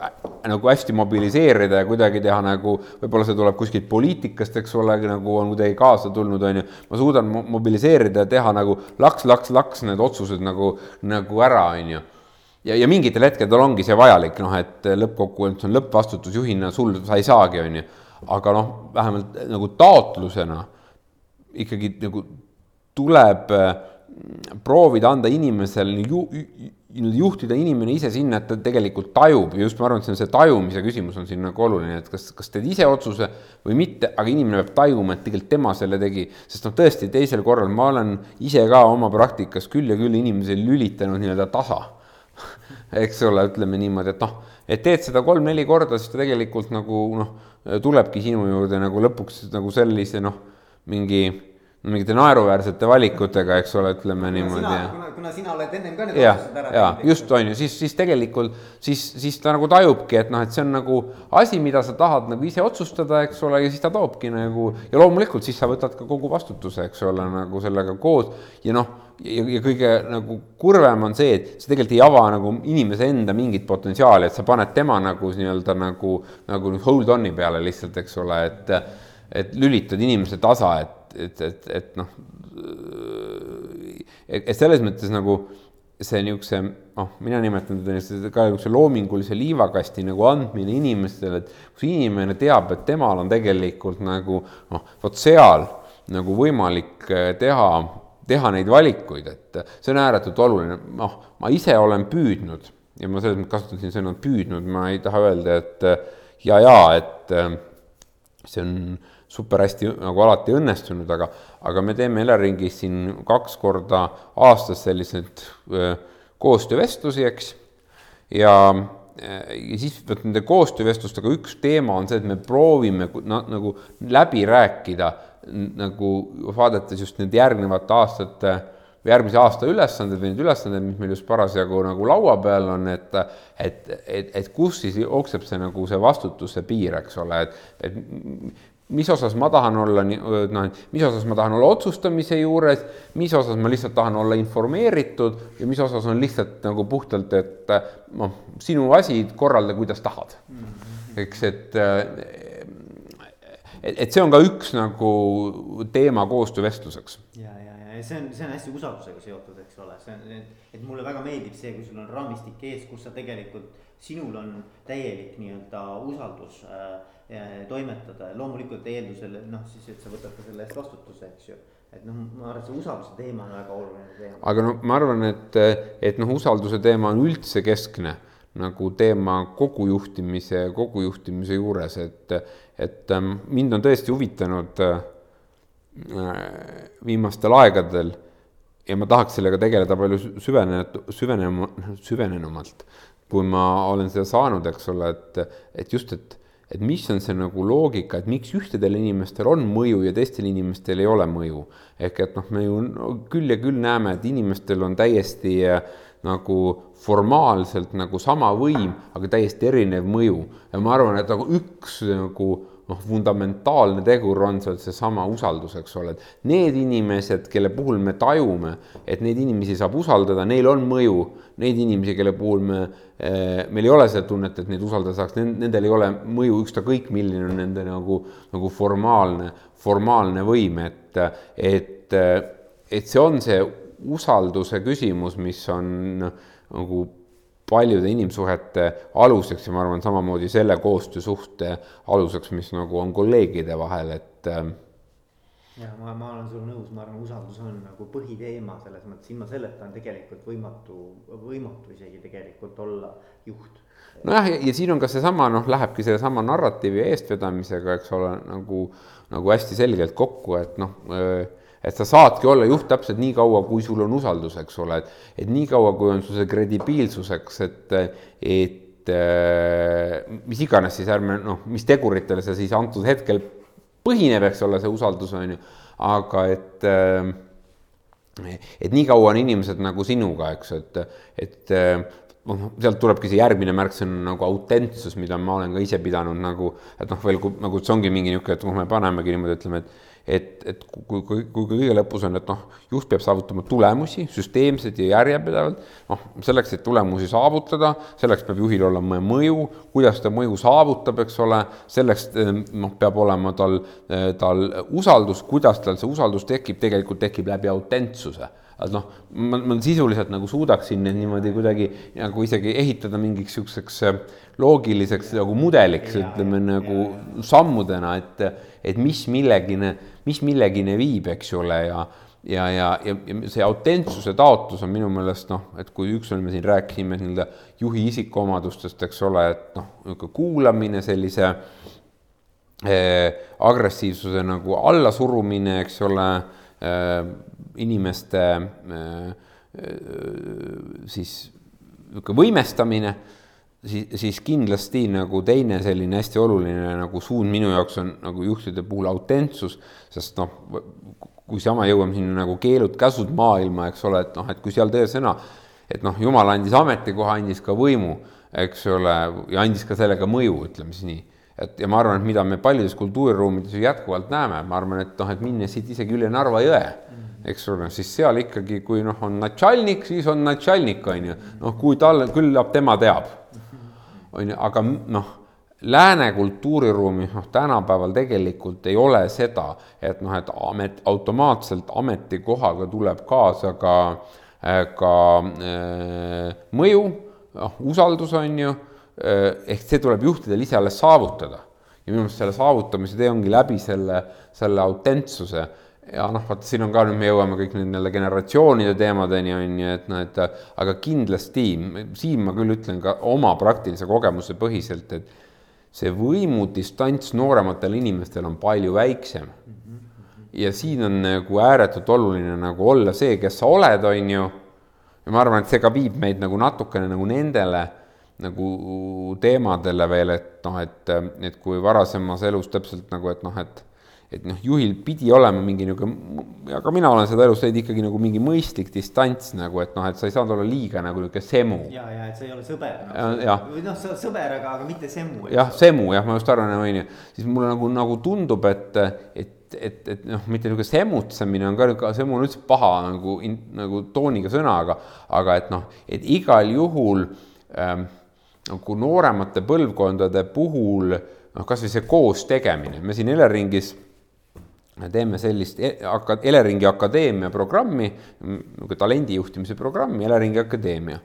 nagu hästi mobiliseerida ja kuidagi teha nagu, võib-olla see tuleb kuskilt poliitikast, eks ole, nagu on kuidagi kaasa tulnud, on ju, ma suudan mobiliseerida ja teha nagu laks, laks, laks need otsused nagu, nagu ära, on ju ja, ja mingitel hetkedel ongi see vajalik, noh, et lõppkokkuvõttes on lõppvastutus juhina sul, sa ei saagi, on ju. aga noh, vähemalt nagu taotlusena ikkagi nagu tuleb äh, proovida anda inimesele ju, juhtida inimene ise sinna, et ta tegelikult tajub. Ja just ma arvan, et see on see tajumise küsimus on siin nagu oluline, et kas, kas teed ise otsuse või mitte, aga inimene peab tajuma, et tegelikult tema selle tegi, sest noh, tõesti teisel korral ma olen ise ka oma praktikas küll ja küll inimesi lülitanud nii-öelda tasa <laughs> eks ole, ütleme niimoodi, et noh, et teed seda kolm-neli korda, siis ta tegelikult nagu noh, tulebki sinu juurde nagu lõpuks nagu sellise noh, mingi mingite naeruväärsete valikutega, eks ole, ütleme niimoodi. kuna, kuna sina oled ennem ka need ja, otsused ära teinud. just, on ju, siis, siis tegelikult, siis, siis ta nagu tajubki, et noh, et see on nagu asi, mida sa tahad nagu ise otsustada, eks ole, ja siis ta toobki nagu ja loomulikult siis sa võtad ka kogu vastutuse, eks ole, nagu sellega koos ja noh, ja, ja kõige nagu kurvem on see, et see tegelikult ei ava nagu inimese enda mingit potentsiaali, et sa paned tema nagu nii-öelda nagu, nagu hold on'i peale lihtsalt, eks ole, et et lülitad inimese tasa, et et, et, et noh, et, selles mõttes nagu see niisuguse, noh, mina nimetan teda ka niisuguse loomingulise liivakasti nagu andmine inimestele, et kus inimene teab, et temal on tegelikult nagu noh, vot seal nagu võimalik eh, teha, teha neid valikuid, et see on ääretult oluline, noh, ma ise olen püüdnud ja ma selles mõttes kasutan siin sõna püüdnud, ma ei taha öelda, et ja, ja et eh, see on super hästi nagu alati õnnestunud, aga, aga me teeme Eleringis siin kaks korda aastas selliseid koostöövestlusi, eks. ja, ja siis vot nende koostöövestlustega üks teema on see, et me proovime na, nagu läbi rääkida nagu vaadates just need järgnevate aastate või järgmise aasta ülesanded või need ülesanded, mis meil just parasjagu nagu laua peal on, et et, et, et kus siis jookseb see nagu see vastutuse piir, eks ole, et, et mis osas ma tahan olla, noh, mis osas ma tahan olla otsustamise juures, mis osas ma lihtsalt tahan olla informeeritud ja mis osas on lihtsalt nagu puhtalt, et noh, sinu asi, korralda, kuidas tahad. eks, et, et, et see on ka üks nagu teema koostöövestluseks. ja, ja, ja see on, see on hästi usaldusega seotud, eks ole, see on, et mulle väga meeldib see, kui sul on raamistik ees, kus sa tegelikult, sinul on täielik nii-öelda usaldus äh, toimetada ja loomulikult eeldusel, noh siis, et sa võtad ka selle eest vastutuse, eks ju. et noh, ma arvan, et see usalduse teema on väga oluline teema. aga no ma arvan, et, et noh, usalduse teema on üldse keskne nagu teema kogu juhtimise, kogu juhtimise juures, et, et ähm, mind on tõesti huvitanud äh, viimastel aegadel ja ma tahaks sellega tegeleda palju süvenenud, süvenema, süvenenumalt, kui ma olen seda saanud, eks ole, et, et just, et et mis on see nagu loogika, et miks ühtedel inimestel on mõju ja teistel inimestel ei ole mõju. ehk et noh, me ju no, küll ja küll näeme, et inimestel on täiesti äh, nagu formaalselt nagu sama võim, aga täiesti erinev mõju. Ja ma arvan, et nagu üks nagu noh, fundamentaalne tegur on seal seesama usaldus, eks ole, et need inimesed, kelle puhul me tajume, et neid inimesi saab usaldada, neil on mõju, neid inimesi, kelle puhul me, eh, meil ei ole seda tunnet, et neid usaldada saaks, nendel ei ole mõju ükskõik, milline on nende nagu, nagu formaalne, formaalne võim, et, et, et see on see usalduse küsimus, mis on nagu paljude inimsuhete aluseks ja ma arvan, samamoodi selle koostöösuhte aluseks, mis nagu on kolleegide vahel, et ja ma, ma olen sinuga nõus, ma arvan, usaldus on nagu põhiteema selles mõttes, ilma selleta on tegelikult võimatu, võimatu isegi tegelikult olla juht. nojah, ja siin on ka seesama noh, lähebki sellesama narratiivi eestvedamisega, eks ole, nagu, nagu hästi selgelt kokku, et noh et sa saadki olla juht täpselt nii kaua, kui sul on usaldus, eks ole, et, et nii kaua, kui on sul see kredibiilsuseks, et, et mis iganes siis ärme noh, mis teguritele see siis antud hetkel põhineb, eks ole, see usaldus on ju, aga et äh, et nii kaua on inimesed nagu sinuga, eks, et, et äh, noh, sealt tulebki see järgmine märksõna nagu autentsus, mida ma olen ka ise pidanud nagu, et noh, veel kui nagu see ongi mingi niisugune, et noh, me panemegi niimoodi, ütleme, et et, et kui, kui, kui kõige lõpus on, et noh, juht peab saavutama tulemusi süsteemselt ja järjepidevalt, noh, selleks, et tulemusi saavutada, selleks peab juhil olema mõju, kuidas ta mõju saavutab, eks ole, selleks noh, peab olema tal, tal usaldus, kuidas tal see usaldus tekib, tegelikult tekib läbi autentsuse. Et noh, ma, ma sisuliselt nagu suudaksin need niimoodi kuidagi nagu isegi ehitada mingiks niisuguseks loogiliseks nagu mudeliks, ütleme nagu ja, sammudena, et, et mis millegine mis millegini viib, eks ole, ja ja, ja, ja, ja see autentsuse taotlus on minu meelest noh, et kui ükskord me siin rääkisime nii-öelda juhi isikuomadustest, eks ole, et noh, niisugune kuulamine, sellise eh, agressiivsuse nagu allasurumine, eks ole eh,, inimeste eh, siis niisugune võimestamine siis, siis kindlasti nagu teine selline hästi oluline nagu suund minu jaoks on nagu juhtide puhul autentsus, sest noh, kui sama jõuame sinna nagu keelud-käsud maailma, eks ole, et noh, et kui seal tõesõna, et noh, jumal andis ametikoha, andis ka võimu, eks ole, ja andis ka sellega mõju, ütleme siis nii. et ja ma arvan, et mida me paljudes kultuuriruumides ju jätkuvalt näeme, ma arvan, et noh, et minnes siit isegi üle Narva jõe eks ole, siis seal ikkagi, kui noh, on natšalnik, siis on natšalnik, on ju, noh, kui tal, küllap tema teab on ju, aga noh, lääne kultuuriruumis noh, tänapäeval tegelikult ei ole seda, et noh, et amet, automaatselt ametikohaga tuleb kaasa ka, ka äh, mõju, noh, usaldus on ju äh,, ehk see tuleb juhtidel ise alles saavutada. ja minu meelest selle saavutamise tee ongi läbi selle, selle autentsuse ja noh, vot siin on ka nüüd me jõuame kõik nii-öelda generatsioonide teemadeni on ju, et noh, et aga kindlasti siin ma küll ütlen ka oma praktilise kogemuse põhiselt, et see võimudistants noorematel inimestel on palju väiksem. ja siin on nagu ääretult oluline nagu olla see, kes sa oled, on ju. ja ma arvan, et see ka viib meid nagu natukene nagu nendele nagu teemadele veel, et noh, et, et kui varasemas elus täpselt nagu, et noh, et et noh, juhil pidi olema mingi niisugune, aga mina olen seda elus leidnud ikkagi nagu mingi mõistlik distants nagu, et noh, et sa ei saanud olla liiga nagu niisugune semu. ja, ja et sa ei ole sõber no,. või noh, sõber, aga, aga mitte semu. jah, semu jah, ma just arvan, on ju, siis mulle nagu, nagu tundub, et, et et, et noh, mitte niisugune semutsemine on ka, semu on üldse paha nagu, nagu tooniga sõna, aga, aga et noh, et igal juhul ähm, nagu nooremate põlvkondade puhul noh, kasvõi see koos tegemine, me siin Eleringis teeme sellist e-, Eleringi Akadeemia programmi, niisugune talendijuhtimise programmi, Eleringi Akadeemia.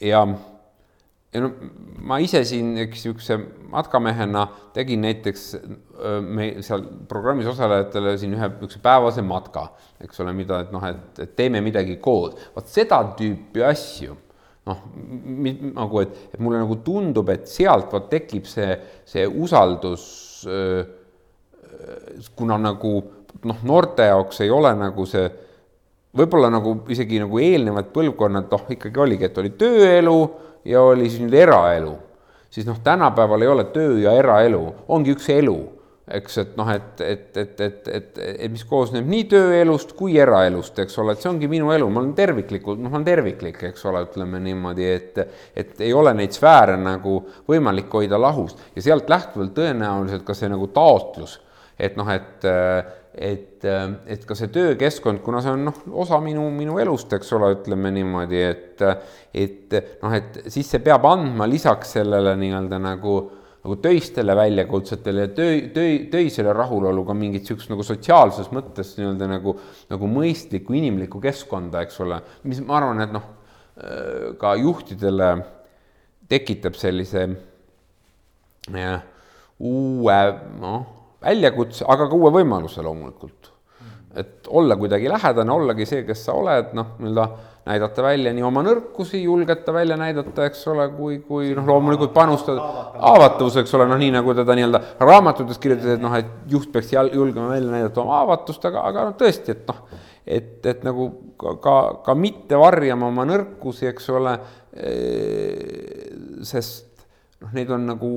ja, ja no ma ise siin, eks niisuguse matkamehena tegin näiteks me seal programmis osalejatele siin ühe niisuguse päevase matka, eks ole, mida, et noh, et, et teeme midagi koos, vot seda tüüpi asju noh, nagu et, et mulle nagu tundub, et sealt vot tekib see, see usaldus kuna nagu noh, noorte jaoks ei ole nagu see, võib-olla nagu isegi nagu eelnevad põlvkonnad, noh, ikkagi oligi, et oli tööelu ja oli siis nüüd eraelu, siis noh, tänapäeval ei ole töö ja eraelu, ongi üks elu eks, et noh, et, et, et, et, et, et mis koosneb nii tööelust kui eraelust, eks ole, et see ongi minu elu, ma olen terviklikult, noh, ma olen terviklik, eks ole, ütleme niimoodi, et et ei ole neid sfääre nagu võimalik hoida lahus. Ja sealt lähtuvalt tõenäoliselt ka see nagu taotlus, et noh, et et, et ka see töökeskkond, kuna see on noh, osa minu, minu elust, eks ole, ütleme niimoodi, et et noh, et siis see peab andma lisaks sellele nii-öelda nagu nagu töistele väljakutsetele ja töö, töö, töisele rahulolu ka mingit niisugust nagu sotsiaalses mõttes nii-öelda nagu, nagu mõistlikku inimlikku keskkonda, eks ole, mis ma arvan, et noh, ka juhtidele tekitab sellise ja, uue, noh, väljakutse, aga ka uue võimaluse loomulikult. Et olla kuidagi lähedane, ollagi see, kes sa oled, noh, nii-öelda näidata välja nii oma nõrkusi, julgeta välja näidata, eks ole, kui, kui noh, loomulikult panustada, haavatavus, eks ole, noh, nii nagu teda nii-öelda raamatutes kirjutati, et noh, et juht peaks julgema välja näidata oma haavatust, aga, aga noh, tõesti, et noh, et, et nagu ka, ka mitte varjama oma nõrkusi, eks ole, sest noh, neid on nagu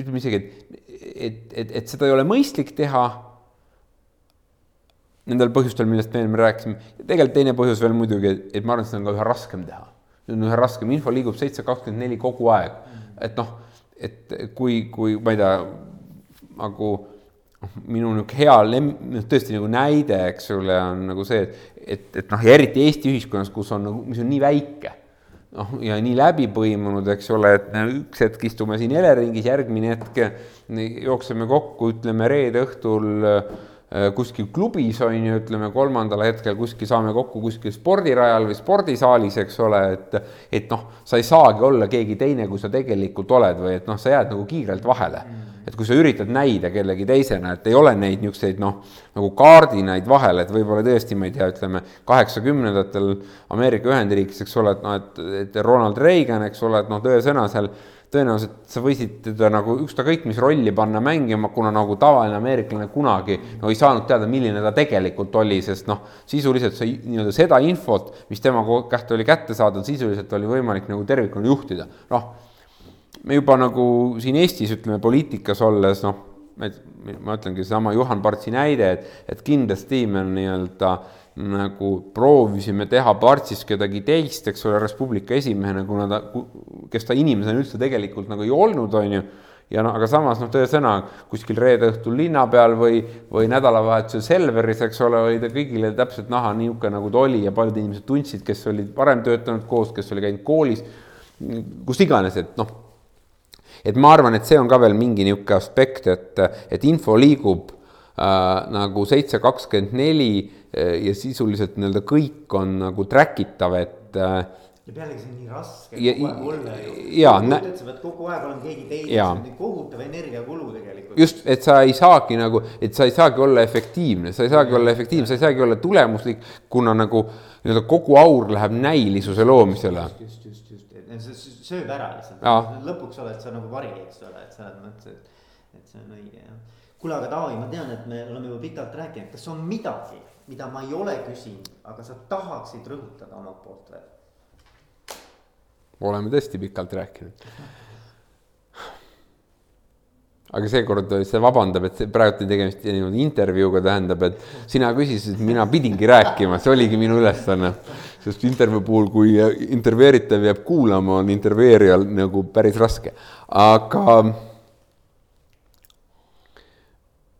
ütleme isegi, et, et, et, et seda ei ole mõistlik teha nendel põhjustel, millest me enne rääkisime. tegelikult teine põhjus veel muidugi, et ma arvan, et seda on ka üha raskem teha. on üha raskem, info liigub seitse kakskümmend neli kogu aeg. et noh, et kui, kui ma ei tea, nagu noh, minu niisugune hea lem-, noh tõesti nagu näide, eks ole, on nagu see, et, et, et noh, ja eriti Eesti ühiskonnas, kus on nagu, mis on nii väike noh, ja nii läbi põimunud, eks ole, et üks hetk istume siin Eleringis, järgmine hetk jookseme kokku, ütleme reede õhtul äh, kuskil klubis on ju, ütleme kolmandal hetkel kuskil saame kokku kuskil spordirajal või spordisaalis, eks ole, et et noh, sa ei saagi olla keegi teine, kui sa tegelikult oled või et noh, sa jääd nagu kiirelt vahele. Mm. Et kui sa üritad näida kellegi teisena, et ei ole neid niisuguseid noh, nagu kaardinaid vahel, et võib-olla tõesti, ma ei tea, ütleme kaheksakümnendatel Ameerika Ühendriikides, eks ole, et noh, et, et Ronald Reagan, eks ole, et noh, tõesõna seal tõenäoliselt sa võisid teda nagu ükskõik mis rolli panna mängima, kuna nagu tavaline ameeriklane kunagi no ei saanud teada, milline ta tegelikult oli, sest noh, sisuliselt see nii-öelda seda infot, mis tema kätte oli kätte saadud, sisuliselt oli võimalik nagu tervikuna juhtida, noh me juba nagu siin Eestis ütleme poliitikas olles noh, ma ütlengi seesama Juhan Partsi näide, et, et kindlasti me nii-öelda nagu proovisime teha Partsist kedagi teist, eks ole, Res Publica esimehena, kuna ta, kes ta inimesena üldse tegelikult nagu ei olnud, on ju. Ja noh, aga samas noh, tõesõna kuskil reede õhtul linna peal või, või nädalavahetusel Selveris, eks ole, oli ta kõigile täpselt näha niisugune, nagu ta oli ja paljud inimesed tundsid, kes olid varem töötanud koos, kes oli käinud koolis, kus iganes, et noh et ma arvan, et see on ka veel mingi niisugune aspekt, et, et info liigub nagu seitse kakskümmend neli äh, ja sisuliselt nii-öelda kõik on nagu track itav, et äh, ja pealegi see on nii raske ja, kogu aeg olla ju. jaa. sa pead kogu aeg olema keegi teine, see on kohutav energiakulu tegelikult. just, et sa ei saagi nagu, et sa ei saagi olla efektiivne, sa ei saagi olla efektiivne, sa ei saagi olla tulemuslik, kuna nagu nii-öelda kogu aur läheb näilisuse loomisele. just, just, just, just, see sööb ära lihtsalt, lõpuks oled sa nagu vari, eks ole, et selles mõttes, et, et see on õige jah. Kuule, aga Taavi, ma tean, et me oleme juba pikalt rääkinud, kas on midagi, mida ma ei ole küsinud, aga sa tahaksid rõhutada omalt poolt veel? oleme tõesti pikalt rääkinud aga seekord see vabandab, et praegu on tegemist niimoodi intervjuuga, tähendab, et sina küsisid, mina pidingi rääkima, see oligi minu ülesanne. sest intervjuu puhul, kui intervjueeritav jääb kuulama, on intervjueerijal nagu päris raske, aga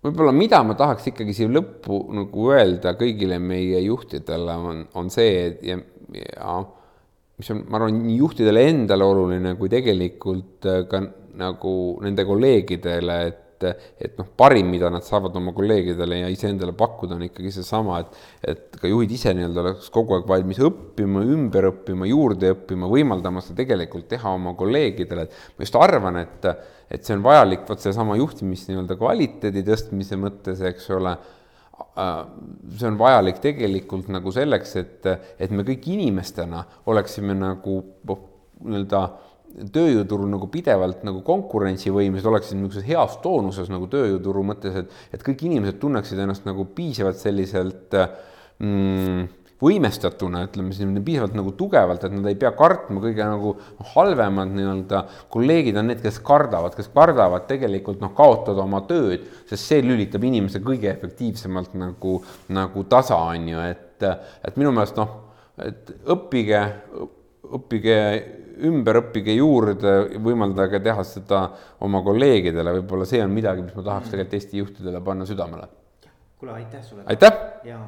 võib-olla, mida ma tahaks ikkagi siia lõppu nagu öelda kõigile meie juhtidele, on, on see, et ja, ja mis on, ma arvan, nii juhtidele endale oluline kui tegelikult ka nagu nende kolleegidele, et et noh, parim, mida nad saavad oma kolleegidele ja iseendale pakkuda, on ikkagi seesama, et et ka juhid ise nii-öelda oleks kogu aeg valmis õppima, ümber õppima, juurde õppima, võimaldama seda tegelikult teha oma kolleegidele, et ma just arvan, et et see on vajalik vot seesama juhtimis nii-öelda kvaliteedi tõstmise mõttes, eks ole, see on vajalik tegelikult nagu selleks, et, et me kõik inimestena oleksime nagu nii-öelda tööjõuturul nagu pidevalt nagu konkurentsivõimelised, oleksid niisuguses heas toonuses nagu tööjõuturu mõttes, et, et kõik inimesed tunneksid ennast nagu piisavalt selliselt mm, võimestatuna, ütleme siis piisavalt nagu tugevalt, et nad ei pea kartma kõige nagu halvemad nii-öelda kolleegid on need, kes kardavad, kes kardavad tegelikult noh, kaotada oma tööd, sest see lülitab inimese kõige efektiivsemalt nagu, nagu tasa, on ju, et, et minu meelest noh, et õppige, õppige ümber, õppige juurde, võimaldage teha seda oma kolleegidele, võib-olla see on midagi, mis ma tahaks tegelikult Eesti juhtidele panna südamele. kuule, aitäh sulle. aitäh. ja